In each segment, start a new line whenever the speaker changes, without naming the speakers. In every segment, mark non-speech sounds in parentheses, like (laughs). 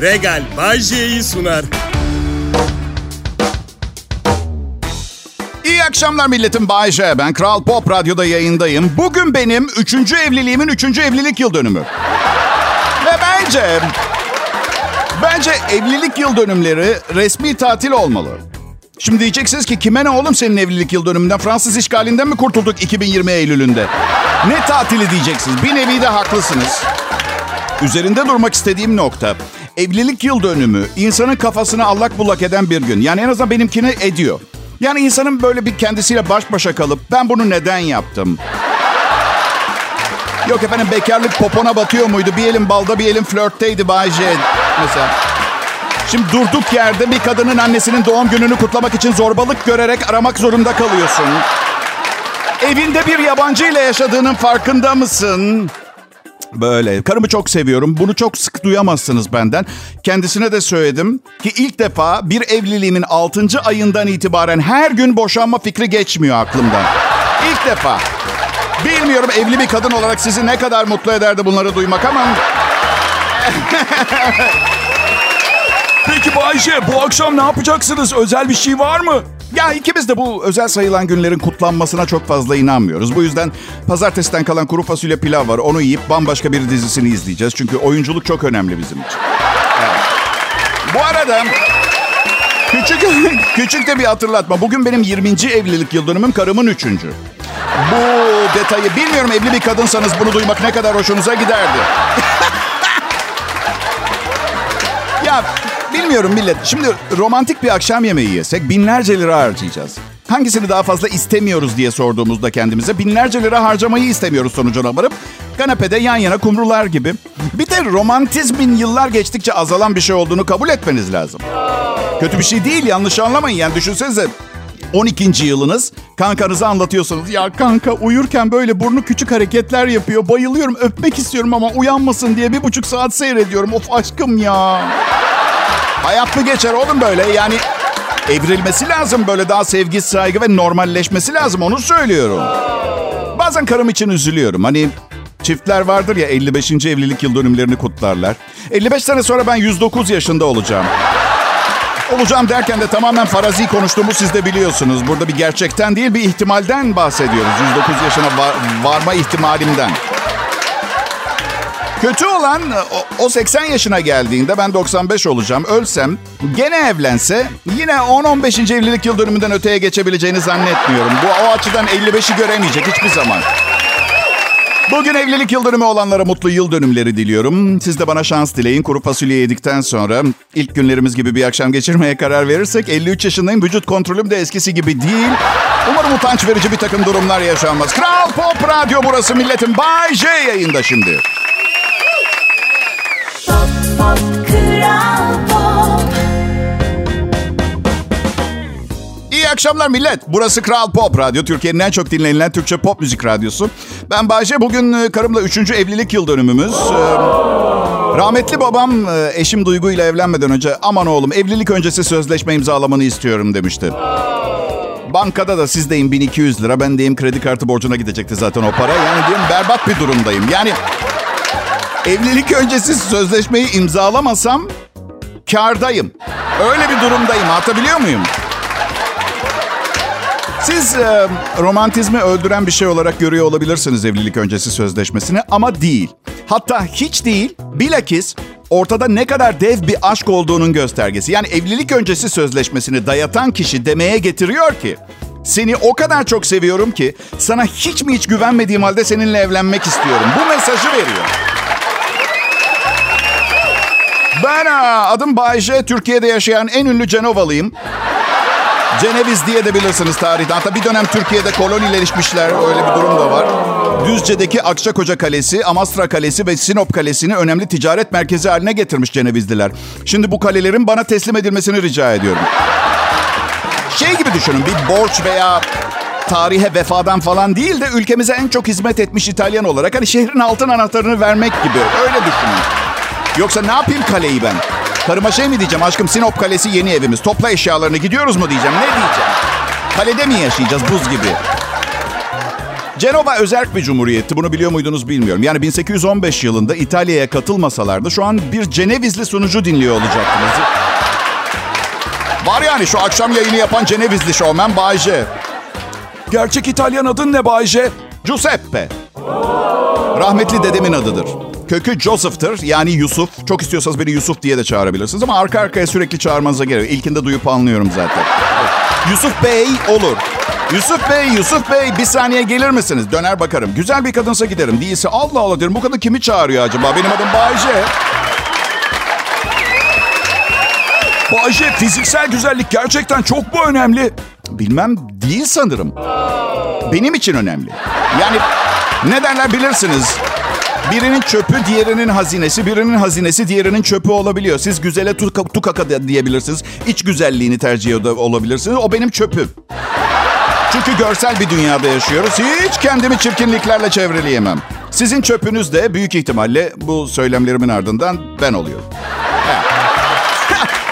Regal Bajje'yi sunar.
İyi akşamlar milletim Bay J. Ben Kral Pop Radyo'da yayındayım. Bugün benim üçüncü evliliğimin üçüncü evlilik yıl dönümü. Ve bence... Bence evlilik yıl dönümleri resmi tatil olmalı. Şimdi diyeceksiniz ki kime ne oğlum senin evlilik yıl dönümünden? Fransız işgalinden mi kurtulduk 2020 Eylül'ünde? Ne tatili diyeceksiniz? Bir nevi de haklısınız. Üzerinde durmak istediğim nokta. Evlilik yıl dönümü insanın kafasını allak bullak eden bir gün. Yani en azından benimkini ediyor. Yani insanın böyle bir kendisiyle baş başa kalıp ben bunu neden yaptım? Yok efendim bekarlık popona batıyor muydu? Bir elin balda bir elin flörtteydi Bay. Mesela. Şimdi durduk yerde bir kadının annesinin doğum gününü kutlamak için zorbalık görerek aramak zorunda kalıyorsun. Evinde bir yabancı ile yaşadığının farkında mısın? Böyle. Karımı çok seviyorum. Bunu çok sık duyamazsınız benden. Kendisine de söyledim ki ilk defa bir evliliğimin 6. ayından itibaren her gün boşanma fikri geçmiyor aklımdan. İlk defa. Bilmiyorum evli bir kadın olarak sizi ne kadar mutlu ederdi bunları duymak ama... (laughs)
Peki Bayşe bu akşam ne yapacaksınız? Özel bir şey var mı?
Ya ikimiz de bu özel sayılan günlerin kutlanmasına çok fazla inanmıyoruz. Bu yüzden pazartesiden kalan kuru fasulye pilav var. Onu yiyip bambaşka bir dizisini izleyeceğiz. Çünkü oyunculuk çok önemli bizim için. Evet. Bu arada küçük, (laughs) küçük de bir hatırlatma. Bugün benim 20. evlilik yıl dönümüm, karımın 3. Bu detayı bilmiyorum evli bir kadınsanız bunu duymak ne kadar hoşunuza giderdi. (laughs) bilmiyorum millet. Şimdi romantik bir akşam yemeği yesek binlerce lira harcayacağız. Hangisini daha fazla istemiyoruz diye sorduğumuzda kendimize binlerce lira harcamayı istemiyoruz sonucuna varıp kanepede yan yana kumrular gibi. Bir de romantizmin yıllar geçtikçe azalan bir şey olduğunu kabul etmeniz lazım. Kötü bir şey değil yanlış anlamayın. Yani düşünsenize 12. yılınız kankanıza anlatıyorsunuz. Ya kanka uyurken böyle burnu küçük hareketler yapıyor. Bayılıyorum öpmek istiyorum ama uyanmasın diye bir buçuk saat seyrediyorum. Of aşkım ya. Hayat mı geçer oğlum böyle? Yani evrilmesi lazım böyle daha sevgi, saygı ve normalleşmesi lazım onu söylüyorum. Bazen karım için üzülüyorum. Hani çiftler vardır ya 55. evlilik yıl dönümlerini kutlarlar. 55 sene sonra ben 109 yaşında olacağım. Olacağım derken de tamamen farazi konuştuğumu siz de biliyorsunuz. Burada bir gerçekten değil bir ihtimalden bahsediyoruz. 109 yaşına var, varma ihtimalimden. Kötü olan o, o 80 yaşına geldiğinde ben 95 olacağım. Ölsem gene evlense yine 10-15. evlilik yıl dönümünden öteye geçebileceğini zannetmiyorum. Bu o açıdan 55'i göremeyecek hiçbir zaman. Bugün evlilik yıl dönümü olanlara mutlu yıl dönümleri diliyorum. Siz de bana şans dileyin. Kuru fasulye yedikten sonra ilk günlerimiz gibi bir akşam geçirmeye karar verirsek 53 yaşındayım. Vücut kontrolüm de eskisi gibi değil. Umarım utanç verici bir takım durumlar yaşanmaz. Kral Pop Radyo burası milletin Bay J yayında şimdi. İyi akşamlar millet. Burası Kral Pop Radyo. Türkiye'nin en çok dinlenilen Türkçe pop müzik radyosu. Ben Bayce. Bugün e, karımla 3. evlilik yıl dönümümüz. Ee, Rahmetli babam e, eşim Duygu ile evlenmeden önce aman oğlum evlilik öncesi sözleşme imzalamanı istiyorum demişti. Bankada da sizdeyim 1200 lira. Ben deyim kredi kartı borcuna gidecekti zaten o para. Yani diyorum berbat bir durumdayım. Yani evlilik öncesi sözleşmeyi imzalamasam kardayım. Öyle bir durumdayım. Anlatabiliyor muyum? Siz e, romantizmi öldüren bir şey olarak görüyor olabilirsiniz evlilik öncesi sözleşmesini ama değil. Hatta hiç değil, bilakis ortada ne kadar dev bir aşk olduğunun göstergesi. Yani evlilik öncesi sözleşmesini dayatan kişi demeye getiriyor ki seni o kadar çok seviyorum ki sana hiç mi hiç güvenmediğim halde seninle evlenmek istiyorum. Bu mesajı veriyor. Ben aa, adım Bayce, Türkiye'de yaşayan en ünlü Cenovalıyım. Ceneviz diye de bilirsiniz tarihten. Hatta bir dönem Türkiye'de kolonileşmişler. Öyle bir durum da var. Düzce'deki Akçakoca Kalesi, Amasra Kalesi ve Sinop Kalesi'ni önemli ticaret merkezi haline getirmiş Cenevizliler. Şimdi bu kalelerin bana teslim edilmesini rica ediyorum. Şey gibi düşünün bir borç veya tarihe vefadan falan değil de ülkemize en çok hizmet etmiş İtalyan olarak hani şehrin altın anahtarını vermek gibi öyle düşünün. Yoksa ne yapayım kaleyi ben? Karıma şey mi diyeceğim aşkım Sinop Kalesi yeni evimiz topla eşyalarını gidiyoruz mu diyeceğim ne diyeceğim? Kalede mi yaşayacağız buz gibi? Cenova özerk bir cumhuriyetti. Bunu biliyor muydunuz bilmiyorum. Yani 1815 yılında İtalya'ya katılmasalardı şu an bir Cenevizli sunucu dinliyor olacaktınız. Var yani şu akşam yayını yapan Cenevizli şovmen Bayce.
Gerçek İtalyan adın ne Bayce?
Giuseppe. Rahmetli dedemin adıdır. Kökü Joseph'tır yani Yusuf. Çok istiyorsanız beni Yusuf diye de çağırabilirsiniz ama arka arkaya sürekli çağırmanıza gerek. İlkinde duyup anlıyorum zaten. Yusuf Bey olur. Yusuf Bey, Yusuf Bey bir saniye gelir misiniz? Döner bakarım. Güzel bir kadınsa giderim. Değilse Allah Allah derim. Bu kadın kimi çağırıyor acaba? Benim adım Bayce.
Bayce fiziksel güzellik gerçekten çok mu önemli?
Bilmem değil sanırım. Benim için önemli. Yani ne derler bilirsiniz. Birinin çöpü diğerinin hazinesi, birinin hazinesi diğerinin çöpü olabiliyor. Siz güzele tuka, tukaka diyebilirsiniz. İç güzelliğini tercih olabilirsiniz. O benim çöpüm. Çünkü görsel bir dünyada yaşıyoruz. Hiç kendimi çirkinliklerle çevreleyemem. Sizin çöpünüz de büyük ihtimalle bu söylemlerimin ardından ben oluyorum.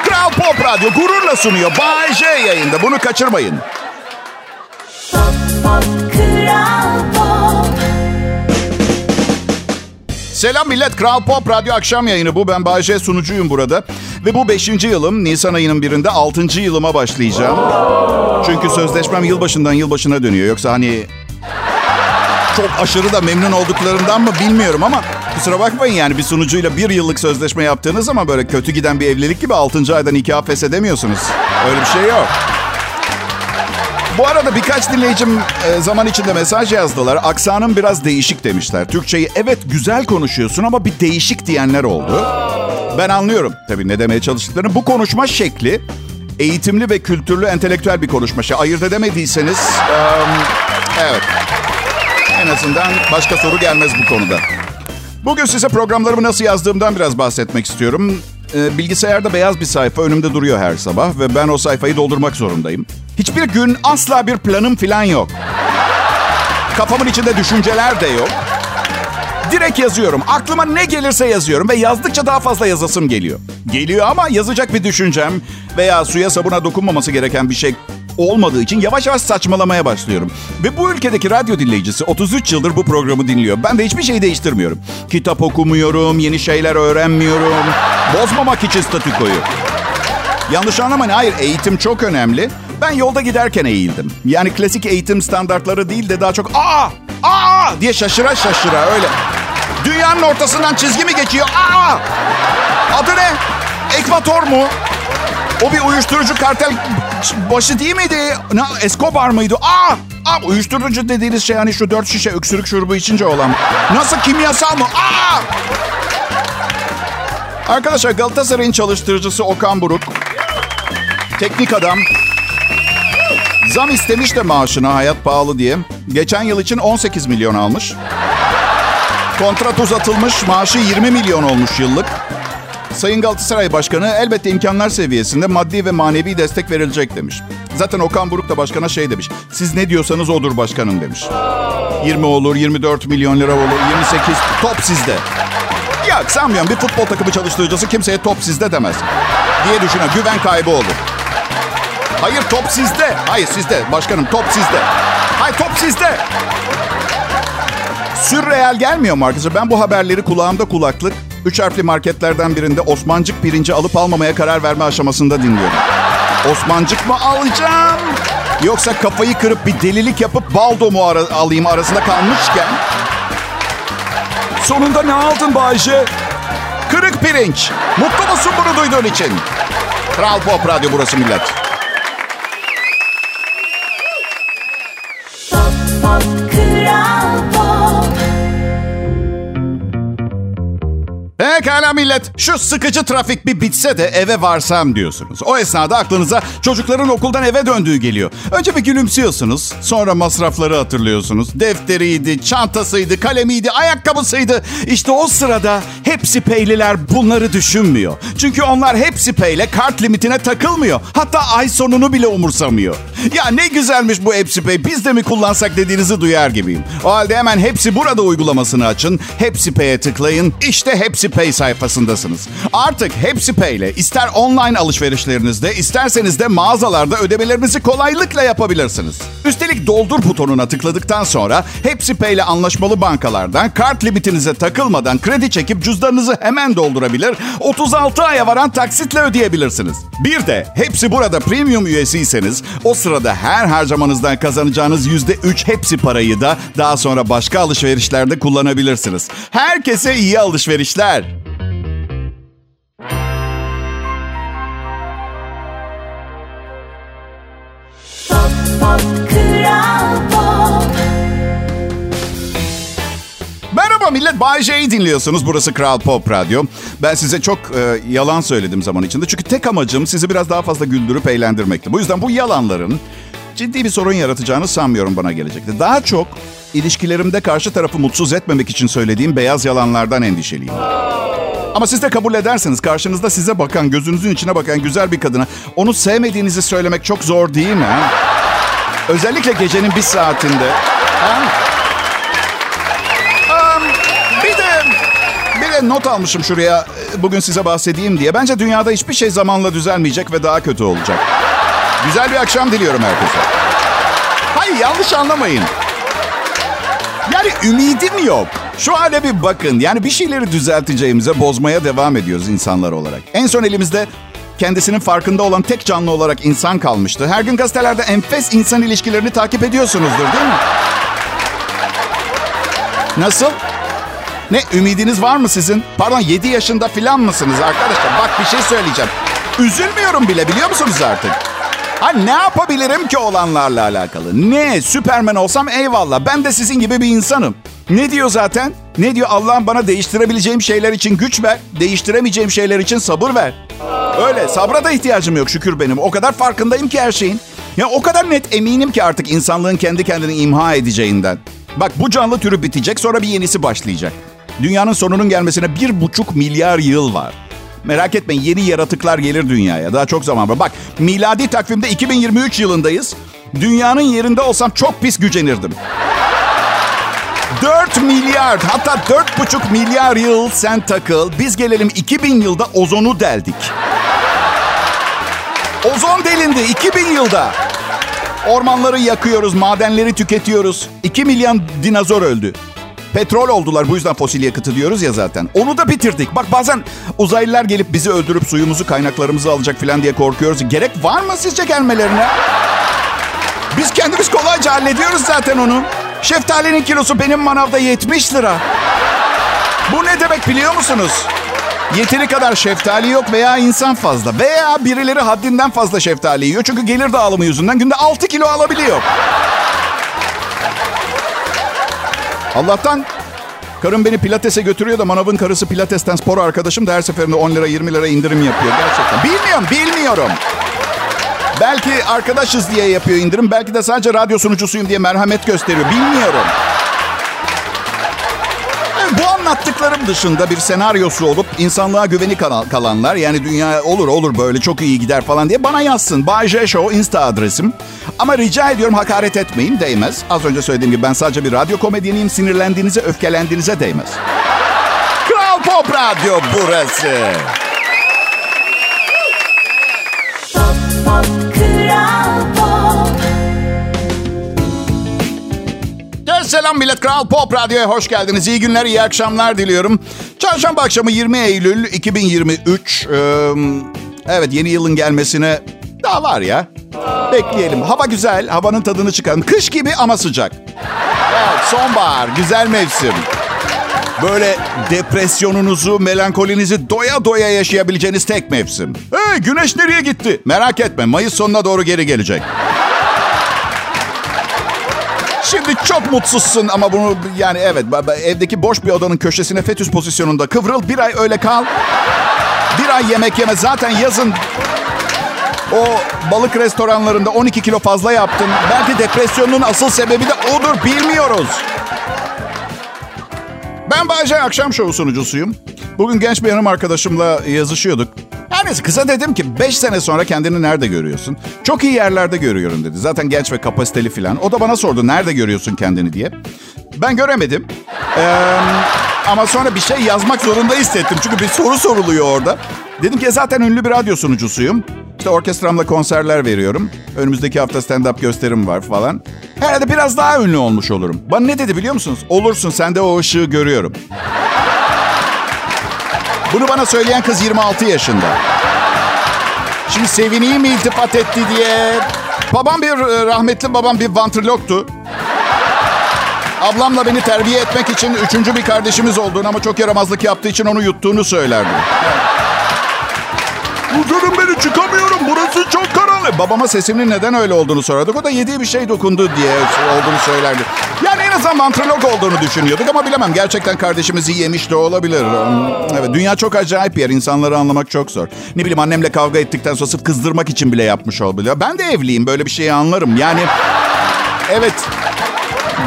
Kral Pop Radyo gururla sunuyor. Bay J yayında. Bunu kaçırmayın.
Kral
Selam millet. Kral Pop Radyo akşam yayını bu. Ben Bayece sunucuyum burada. Ve bu 5. yılım. Nisan ayının birinde 6. yılıma başlayacağım. Çünkü sözleşmem yılbaşından yılbaşına dönüyor. Yoksa hani çok aşırı da memnun olduklarından mı bilmiyorum ama kusura bakmayın yani bir sunucuyla bir yıllık sözleşme yaptığınız zaman böyle kötü giden bir evlilik gibi 6. ayda nikah feshedemiyorsunuz. Öyle bir şey yok. Bu arada birkaç dinleyicim e, zaman içinde mesaj yazdılar. Aksanın biraz değişik demişler. Türkçeyi evet güzel konuşuyorsun ama bir değişik diyenler oldu. Ben anlıyorum tabii ne demeye çalıştıklarını. Bu konuşma şekli eğitimli ve kültürlü, entelektüel bir konuşma. Şey, ayırt edemediyseniz em, evet. En azından başka soru gelmez bu konuda. Bugün size programlarımı nasıl yazdığımdan biraz bahsetmek istiyorum. Ee, bilgisayarda beyaz bir sayfa önümde duruyor her sabah ve ben o sayfayı doldurmak zorundayım. Hiçbir gün asla bir planım falan yok. Kafamın içinde düşünceler de yok. Direkt yazıyorum. Aklıma ne gelirse yazıyorum ve yazdıkça daha fazla yazasım geliyor. Geliyor ama yazacak bir düşüncem veya suya sabuna dokunmaması gereken bir şey olmadığı için yavaş yavaş saçmalamaya başlıyorum. Ve bu ülkedeki radyo dinleyicisi 33 yıldır bu programı dinliyor. Ben de hiçbir şey değiştirmiyorum. Kitap okumuyorum, yeni şeyler öğrenmiyorum. Bozmamak için statükoyu. Yanlış anlamayın. Hayır eğitim çok önemli. Ben yolda giderken eğildim. Yani klasik eğitim standartları değil de daha çok aa aa diye şaşıra şaşıra öyle. Dünyanın ortasından çizgi mi geçiyor? Aa! Adı ne? Ekvator mu? O bir uyuşturucu kartel başı değil miydi? Ne, Escobar mıydı? Aa! Aa, uyuşturucu dediğiniz şey hani şu dört şişe öksürük şurubu içince olan. Nasıl kimyasal mı? Aa! Arkadaşlar Galatasaray'ın çalıştırıcısı Okan Buruk. Teknik adam. Zam istemiş de maaşına hayat pahalı diye. Geçen yıl için 18 milyon almış. Kontrat uzatılmış, maaşı 20 milyon olmuş yıllık. Sayın Galatasaray Başkanı elbette imkanlar seviyesinde maddi ve manevi destek verilecek demiş. Zaten Okan Buruk da başkana şey demiş. Siz ne diyorsanız odur başkanım demiş. 20 olur, 24 milyon lira olur, 28 top sizde. Ya sanmıyorum bir futbol takımı çalıştırıcısı kimseye top sizde demez. Diye düşünün güven kaybı olur. Hayır top sizde. Hayır sizde. Başkanım top sizde. Hayır top sizde. Sürreel gelmiyor mu arkadaşlar? Ben bu haberleri kulağımda kulaklık, üç harfli marketlerden birinde Osmancık pirinci alıp almamaya karar verme aşamasında dinliyorum. Osmancık mı alacağım? Yoksa kafayı kırıp bir delilik yapıp baldo mu ara- alayım arasında kalmışken
Sonunda ne aldın Bayce?
kırık pirinç. Mutlu musun bunu duyduğun için? Kral Pop Radyo burası millet. Pekala millet. Şu sıkıcı trafik bir bitse de eve varsam diyorsunuz. O esnada aklınıza çocukların okuldan eve döndüğü geliyor. Önce bir gülümsüyorsunuz. Sonra masrafları hatırlıyorsunuz. Defteriydi, çantasıydı, kalemiydi, ayakkabısıydı. İşte o sırada hepsi peyliler bunları düşünmüyor. Çünkü onlar hepsi peyle kart limitine takılmıyor. Hatta ay sonunu bile umursamıyor. Ya ne güzelmiş bu hepsi pay. Biz de mi kullansak dediğinizi duyar gibiyim. O halde hemen hepsi burada uygulamasını açın. Hepsi pay'e tıklayın. İşte Hepsi Pay sayfasındasınız. Artık Hepsi Pay ile ister online alışverişlerinizde isterseniz de mağazalarda ödemelerinizi kolaylıkla yapabilirsiniz. Üstelik doldur butonuna tıkladıktan sonra Hepsi Pay ile anlaşmalı bankalardan kart limitinize takılmadan kredi çekip cüzdanınızı hemen doldurabilir, 36 aya varan taksitle ödeyebilirsiniz. Bir de hepsi burada premium üyesiyseniz o sırada her harcamanızdan kazanacağınız %3 hepsi parayı da daha sonra başka alışverişlerde kullanabilirsiniz. Herkese iyi alışverişler. Merhaba millet, Bay J'yi dinliyorsunuz. Burası Kral Pop Radyo. Ben size çok e, yalan söyledim zaman içinde. Çünkü tek amacım sizi biraz daha fazla güldürüp eğlendirmekti. Bu yüzden bu yalanların ciddi bir sorun yaratacağını sanmıyorum bana gelecekte. Daha çok ilişkilerimde karşı tarafı mutsuz etmemek için söylediğim beyaz yalanlardan endişeliyim. Ama siz de kabul ederseniz karşınızda size bakan, gözünüzün içine bakan güzel bir kadına onu sevmediğinizi söylemek çok zor değil mi? ha? Özellikle gecenin bir saatinde. Ha? Am, bir de bir de not almışım şuraya e, bugün size bahsedeyim diye. Bence dünyada hiçbir şey zamanla düzelmeyecek ve daha kötü olacak. Güzel bir akşam diliyorum herkese. Hayır yanlış anlamayın. Yani ümidim yok. Şu hale bir bakın. Yani bir şeyleri düzelteceğimize bozmaya devam ediyoruz insanlar olarak. En son elimizde kendisinin farkında olan tek canlı olarak insan kalmıştı. Her gün gazetelerde enfes insan ilişkilerini takip ediyorsunuzdur değil mi? Nasıl? Ne ümidiniz var mı sizin? Pardon 7 yaşında filan mısınız arkadaşlar? Bak bir şey söyleyeceğim. Üzülmüyorum bile biliyor musunuz artık? Ha ne yapabilirim ki olanlarla alakalı? Ne? Süpermen olsam eyvallah. Ben de sizin gibi bir insanım. Ne diyor zaten? Ne diyor? Allah'ım bana değiştirebileceğim şeyler için güç ver. Değiştiremeyeceğim şeyler için sabır ver. Öyle. Sabra da ihtiyacım yok şükür benim. O kadar farkındayım ki her şeyin. Ya o kadar net eminim ki artık insanlığın kendi kendini imha edeceğinden. Bak bu canlı türü bitecek sonra bir yenisi başlayacak. Dünyanın sonunun gelmesine bir buçuk milyar yıl var. Merak etmeyin yeni yaratıklar gelir dünyaya. Daha çok zaman var. Bak miladi takvimde 2023 yılındayız. Dünyanın yerinde olsam çok pis gücenirdim. 4 milyar hatta 4,5 milyar yıl sen takıl. Biz gelelim 2000 yılda ozonu deldik. Ozon delindi 2000 yılda. Ormanları yakıyoruz, madenleri tüketiyoruz. 2 milyon dinozor öldü. Petrol oldular bu yüzden fosil yakıtı diyoruz ya zaten. Onu da bitirdik. Bak bazen uzaylılar gelip bizi öldürüp suyumuzu kaynaklarımızı alacak falan diye korkuyoruz. Gerek var mı sizce gelmelerine? Biz kendimiz kolayca hallediyoruz zaten onu. Şeftalinin kilosu benim manavda 70 lira. Bu ne demek biliyor musunuz? Yeteri kadar şeftali yok veya insan fazla. Veya birileri haddinden fazla şeftali yiyor. Çünkü gelir dağılımı yüzünden günde 6 kilo alabiliyor. Allah'tan karım beni pilatese götürüyor da manavın karısı pilatesten spor arkadaşım da her seferinde 10 lira 20 lira indirim yapıyor gerçekten. Bilmiyorum, bilmiyorum. Belki arkadaşız diye yapıyor indirim. Belki de sadece radyo sunucusuyum diye merhamet gösteriyor. Bilmiyorum. Evet, Bu anlattıklarım dışında bir senaryosu olup insanlığa güveni kal- kalanlar yani dünya olur olur böyle çok iyi gider falan diye bana yazsın. Bay Show Insta adresim. Ama rica ediyorum hakaret etmeyin değmez. Az önce söylediğim gibi ben sadece bir radyo komedyeniyim. Sinirlendiğinize, öfkelendiğinize değmez. Kral Pop Radyo burası. Selam millet Kral Pop Radyo'ya hoş geldiniz. İyi günler, iyi akşamlar diliyorum. Çarşamba akşamı 20 Eylül 2023. Ee, evet yeni yılın gelmesine daha var ya. Bekleyelim. Hava güzel, havanın tadını çıkarın. Kış gibi ama sıcak. Evet, sonbahar, güzel mevsim. Böyle depresyonunuzu, melankolinizi doya doya yaşayabileceğiniz tek mevsim. Hey güneş nereye gitti? Merak etme Mayıs sonuna doğru geri gelecek. Şimdi çok mutsuzsun ama bunu yani evet evdeki boş bir odanın köşesine fetüs pozisyonunda kıvrıl bir ay öyle kal. Bir ay yemek yeme zaten yazın o balık restoranlarında 12 kilo fazla yaptın. Belki depresyonun asıl sebebi de odur bilmiyoruz. Ben Bayce akşam şovu sunucusuyum. Bugün genç bir hanım arkadaşımla yazışıyorduk. Neyse kıza dedim ki 5 sene sonra kendini nerede görüyorsun? Çok iyi yerlerde görüyorum dedi. Zaten genç ve kapasiteli filan. O da bana sordu nerede görüyorsun kendini diye. Ben göremedim. Ee, ama sonra bir şey yazmak zorunda hissettim. Çünkü bir soru soruluyor orada. Dedim ki zaten ünlü bir radyo sunucusuyum. İşte orkestramla konserler veriyorum. Önümüzdeki hafta stand-up gösterim var falan. Herhalde biraz daha ünlü olmuş olurum. Bana ne dedi biliyor musunuz? Olursun sen de o ışığı görüyorum. Bunu bana söyleyen kız 26 yaşında. Şimdi sevineyim mi iltifat etti diye. Babam bir rahmetli babam bir vantrloktu. Ablamla beni terbiye etmek için üçüncü bir kardeşimiz olduğunu ama çok yaramazlık yaptığı için onu yuttuğunu söylerdi. Huzurun beni çıkamıyorum. Burası çok karanlık. Babama sesimin neden öyle olduğunu sorardık. O da yediği bir şey dokundu diye olduğunu söylerdi. Azından mantrolog olduğunu düşünüyorduk ama bilemem. Gerçekten kardeşimizi yemiş de olabilir. Evet, dünya çok acayip bir yer. İnsanları anlamak çok zor. Ne bileyim annemle kavga ettikten sonra sırf kızdırmak için bile yapmış olabilir. Ben de evliyim. Böyle bir şeyi anlarım. Yani evet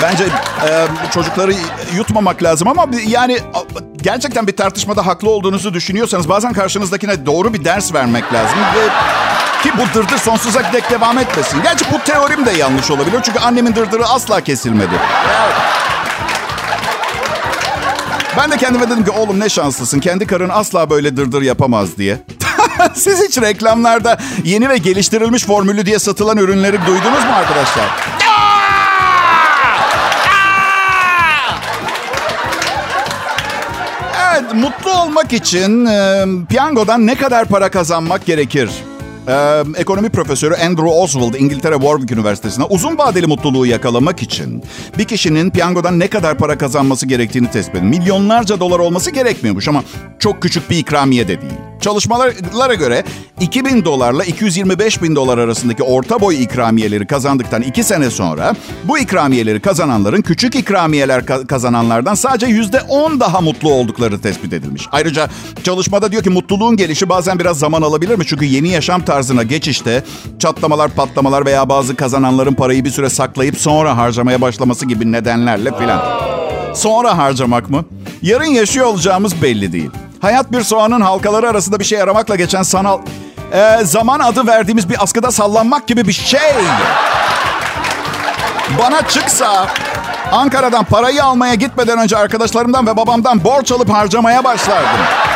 Bence e, çocukları yutmamak lazım ama yani gerçekten bir tartışmada haklı olduğunuzu düşünüyorsanız bazen karşınızdakine doğru bir ders vermek lazım ve ki bu dırdır sonsuza dek devam etmesin. Gerçi bu teorim de yanlış olabilir çünkü annemin dırdırı asla kesilmedi. Ben de kendime dedim ki oğlum ne şanslısın. Kendi karın asla böyle dırdır yapamaz diye. (laughs) Siz hiç reklamlarda yeni ve geliştirilmiş formülü diye satılan ürünleri duydunuz mu arkadaşlar? Evet, mutlu olmak için e, piyangodan ne kadar para kazanmak gerekir? Ee, ekonomi profesörü Andrew Oswald İngiltere Warwick Üniversitesi'ne uzun vadeli mutluluğu yakalamak için bir kişinin piyangodan ne kadar para kazanması gerektiğini tespit edin. Milyonlarca dolar olması gerekmiyormuş ama çok küçük bir ikramiye de değil. Çalışmalara göre 2000 dolarla 225 bin dolar arasındaki orta boy ikramiyeleri kazandıktan 2 sene sonra bu ikramiyeleri kazananların küçük ikramiyeler kazananlardan sadece %10 daha mutlu oldukları tespit edilmiş. Ayrıca çalışmada diyor ki mutluluğun gelişi bazen biraz zaman alabilir mi? Çünkü yeni yaşam tarzına geçişte çatlamalar, patlamalar veya bazı kazananların parayı bir süre saklayıp sonra harcamaya başlaması gibi nedenlerle filan. Sonra harcamak mı? Yarın yaşıyor olacağımız belli değil. Hayat bir soğanın halkaları arasında bir şey aramakla geçen sanal... Ee, zaman adı verdiğimiz bir askıda sallanmak gibi bir şey. Bana çıksa Ankara'dan parayı almaya gitmeden önce arkadaşlarımdan ve babamdan borç alıp harcamaya başlardım.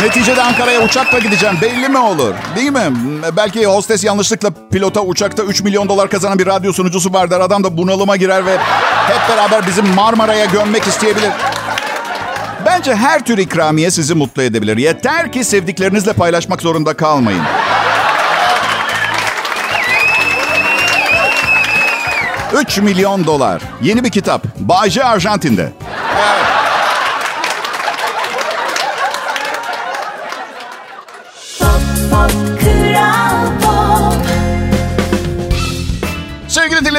Neticede Ankara'ya uçakla gideceğim. Belli mi olur? Değil mi? Belki hostes yanlışlıkla pilota uçakta 3 milyon dolar kazanan bir radyo sunucusu var. Adam da bunalıma girer ve hep beraber bizim Marmara'ya gömmek isteyebilir. Bence her tür ikramiye sizi mutlu edebilir. Yeter ki sevdiklerinizle paylaşmak zorunda kalmayın. Üç milyon dolar. Yeni bir kitap. Bayce Arjantin'de. Evet.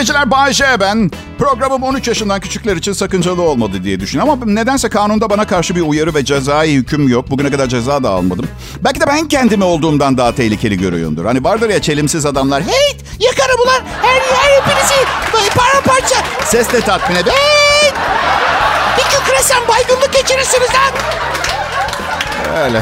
Dinleyiciler Bayce ben. Programım 13 yaşından küçükler için sakıncalı olmadı diye düşünüyorum. Ama nedense kanunda bana karşı bir uyarı ve cezai hüküm yok. Bugüne kadar ceza da almadım. Belki de ben kendimi olduğumdan daha tehlikeli görüyorumdur. Hani vardır ya çelimsiz adamlar. Hey yakarım ulan her, her hepinizi paramparça. Sesle tatmin ed. Hey! Bir kükresem baygınlık geçirirsiniz lan. Öyle.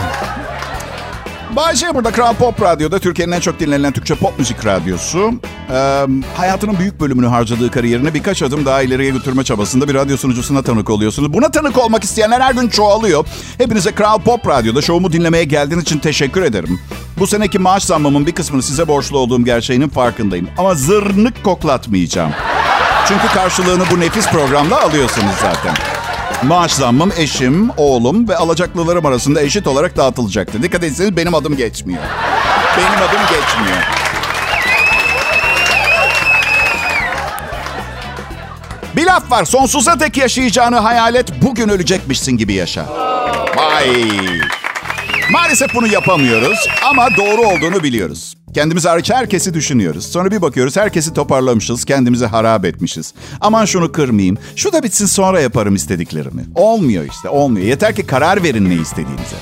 Bayce burada Kral Pop Radyo'da Türkiye'nin en çok dinlenen Türkçe pop müzik radyosu. Ee, hayatının büyük bölümünü harcadığı kariyerini birkaç adım daha ileriye götürme çabasında bir radyo sunucusuna tanık oluyorsunuz. Buna tanık olmak isteyenler her gün çoğalıyor. Hepinize Kral Pop Radyo'da şovumu dinlemeye geldiğiniz için teşekkür ederim. Bu seneki maaş zammımın bir kısmını size borçlu olduğum gerçeğinin farkındayım. Ama zırnık koklatmayacağım. Çünkü karşılığını bu nefis programda alıyorsunuz zaten. Maaş zammım eşim, oğlum ve alacaklılarım arasında eşit olarak dağıtılacaktı. Dikkat etseniz benim adım geçmiyor. Benim adım geçmiyor. Bir laf var. Sonsuza dek yaşayacağını hayal et. Bugün ölecekmişsin gibi yaşa. Vay. Maalesef bunu yapamıyoruz ama doğru olduğunu biliyoruz. Kendimiz hariç herkesi düşünüyoruz. Sonra bir bakıyoruz herkesi toparlamışız, kendimizi harap etmişiz. Aman şunu kırmayayım, şu da bitsin sonra yaparım istediklerimi. Olmuyor işte, olmuyor. Yeter ki karar verin ne istediğinize.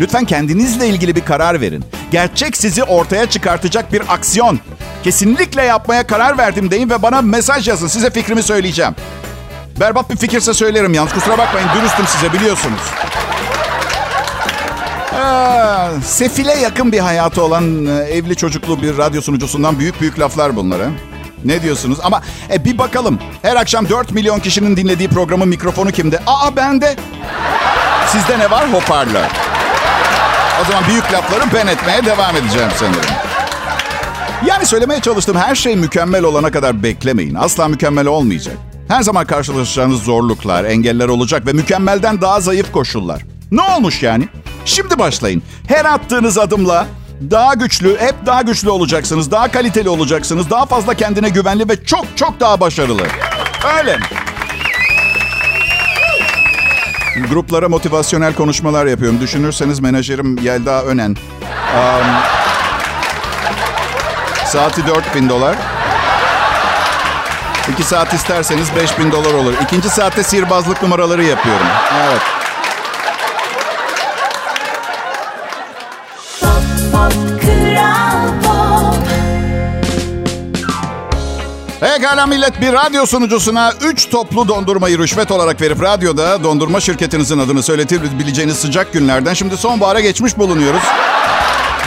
Lütfen kendinizle ilgili bir karar verin. Gerçek sizi ortaya çıkartacak bir aksiyon. Kesinlikle yapmaya karar verdim deyin ve bana mesaj yazın. Size fikrimi söyleyeceğim. Berbat bir fikirse söylerim yalnız. Kusura bakmayın dürüstüm size biliyorsunuz. Ee, sefile yakın bir hayatı olan e, evli çocuklu bir radyo sunucusundan büyük büyük laflar bunları. Ne diyorsunuz? Ama e, bir bakalım. Her akşam 4 milyon kişinin dinlediği programın mikrofonu kimde? Aa bende. Sizde ne var? Hoparlör. O zaman büyük lafları ben etmeye devam edeceğim sanırım. Yani söylemeye çalıştığım her şey mükemmel olana kadar beklemeyin. Asla mükemmel olmayacak. Her zaman karşılaşacağınız zorluklar, engeller olacak ve mükemmelden daha zayıf koşullar. Ne olmuş yani? Şimdi başlayın. Her attığınız adımla daha güçlü, hep daha güçlü olacaksınız. Daha kaliteli olacaksınız. Daha fazla kendine güvenli ve çok çok daha başarılı. Öyle. Gruplara motivasyonel konuşmalar yapıyorum. Düşünürseniz menajerim Yelda Önen. Um, saati 4000 dolar. İki saat isterseniz 5000 dolar olur. İkinci saatte sihirbazlık numaraları yapıyorum. Evet. Pekala millet bir radyo sunucusuna 3 toplu dondurmayı rüşvet olarak verip radyoda dondurma şirketinizin adını söyletebileceğiniz sıcak günlerden şimdi sonbahara geçmiş bulunuyoruz.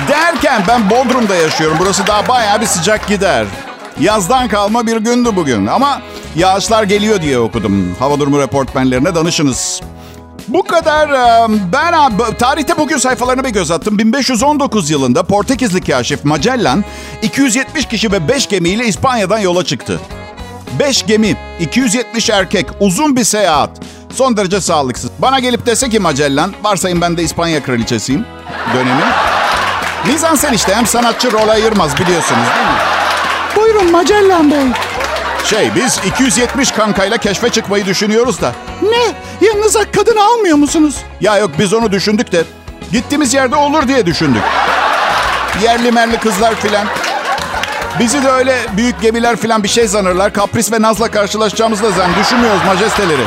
Derken ben Bodrum'da yaşıyorum. Burası daha bayağı bir sıcak gider. Yazdan kalma bir gündü bugün ama yağışlar geliyor diye okudum. Hava durumu reportmenlerine danışınız. Bu kadar. Ben tarihte bugün sayfalarına bir göz attım. 1519 yılında Portekizli kaşif Magellan 270 kişi ve 5 gemiyle İspanya'dan yola çıktı. 5 gemi, 270 erkek, uzun bir seyahat. Son derece sağlıksız. Bana gelip dese ki Magellan, varsayın ben de İspanya kraliçesiyim dönemi. Mizansen işte hem sanatçı rol ayırmaz biliyorsunuz değil mi? Buyurun Magellan Bey. Şey biz 270 kankayla keşfe çıkmayı düşünüyoruz da. Ne? Yanınıza kadın almıyor musunuz? Ya yok biz onu düşündük de gittiğimiz yerde olur diye düşündük. Yerli merli kızlar filan. Bizi de öyle büyük gemiler filan bir şey sanırlar. Kapris ve Naz'la karşılaşacağımızı da zan düşünmüyoruz majesteleri.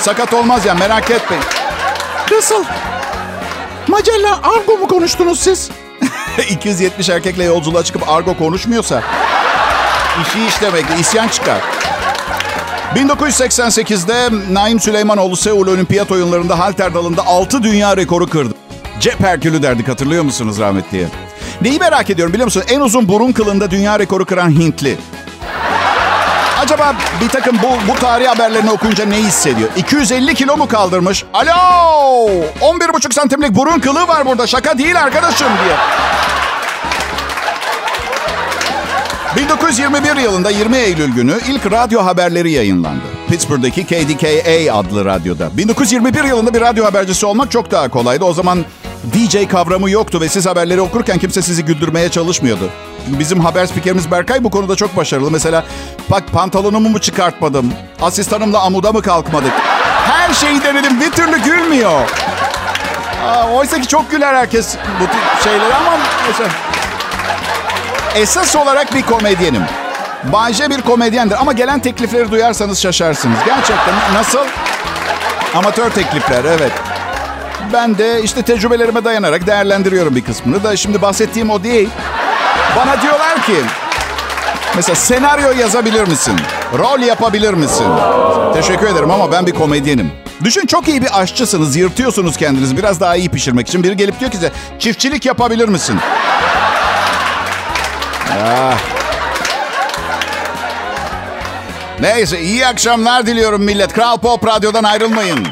Sakat olmaz ya merak etmeyin. Nasıl? Magellan argo mu konuştunuz siz? (laughs) 270 erkekle yolculuğa çıkıp argo konuşmuyorsa işi iş demek isyan çıkar. 1988'de Naim Süleymanoğlu Seul Olimpiyat Oyunları'nda halter dalında 6 dünya rekoru kırdı. Cep Herkülü derdik hatırlıyor musunuz rahmetliye? Neyi merak ediyorum biliyor musun? En uzun burun kılında dünya rekoru kıran Hintli. Acaba bir takım bu, bu tarih haberlerini okuyunca ne hissediyor? 250 kilo mu kaldırmış? Alo! 11,5 santimlik burun kılı var burada. Şaka değil arkadaşım diye. 1921 yılında 20 Eylül günü ilk radyo haberleri yayınlandı. Pittsburgh'daki KDKA adlı radyoda. 1921 yılında bir radyo habercisi olmak çok daha kolaydı. O zaman DJ kavramı yoktu ve siz haberleri okurken kimse sizi güldürmeye çalışmıyordu. Bizim haber spikerimiz Berkay bu konuda çok başarılı. Mesela bak pantolonumu mu çıkartmadım? Asistanımla amuda mı kalkmadık? Her şeyi denedim bir türlü gülmüyor. Aa, oysa ki çok güler herkes bu tip şeylere ama mesela... Esas olarak bir komedyenim. Bayce bir komedyendir ama gelen teklifleri duyarsanız şaşarsınız. Gerçekten nasıl? Amatör teklifler evet. Ben de işte tecrübelerime dayanarak değerlendiriyorum bir kısmını da şimdi bahsettiğim o değil. Bana diyorlar ki mesela senaryo yazabilir misin? Rol yapabilir misin? Teşekkür ederim ama ben bir komedyenim. Düşün çok iyi bir aşçısınız, yırtıyorsunuz kendinizi biraz daha iyi pişirmek için. Biri gelip diyor ki size çiftçilik yapabilir misin? Ah. Neyse iyi akşamlar diliyorum millet. Kral Pop Radyo'dan ayrılmayın.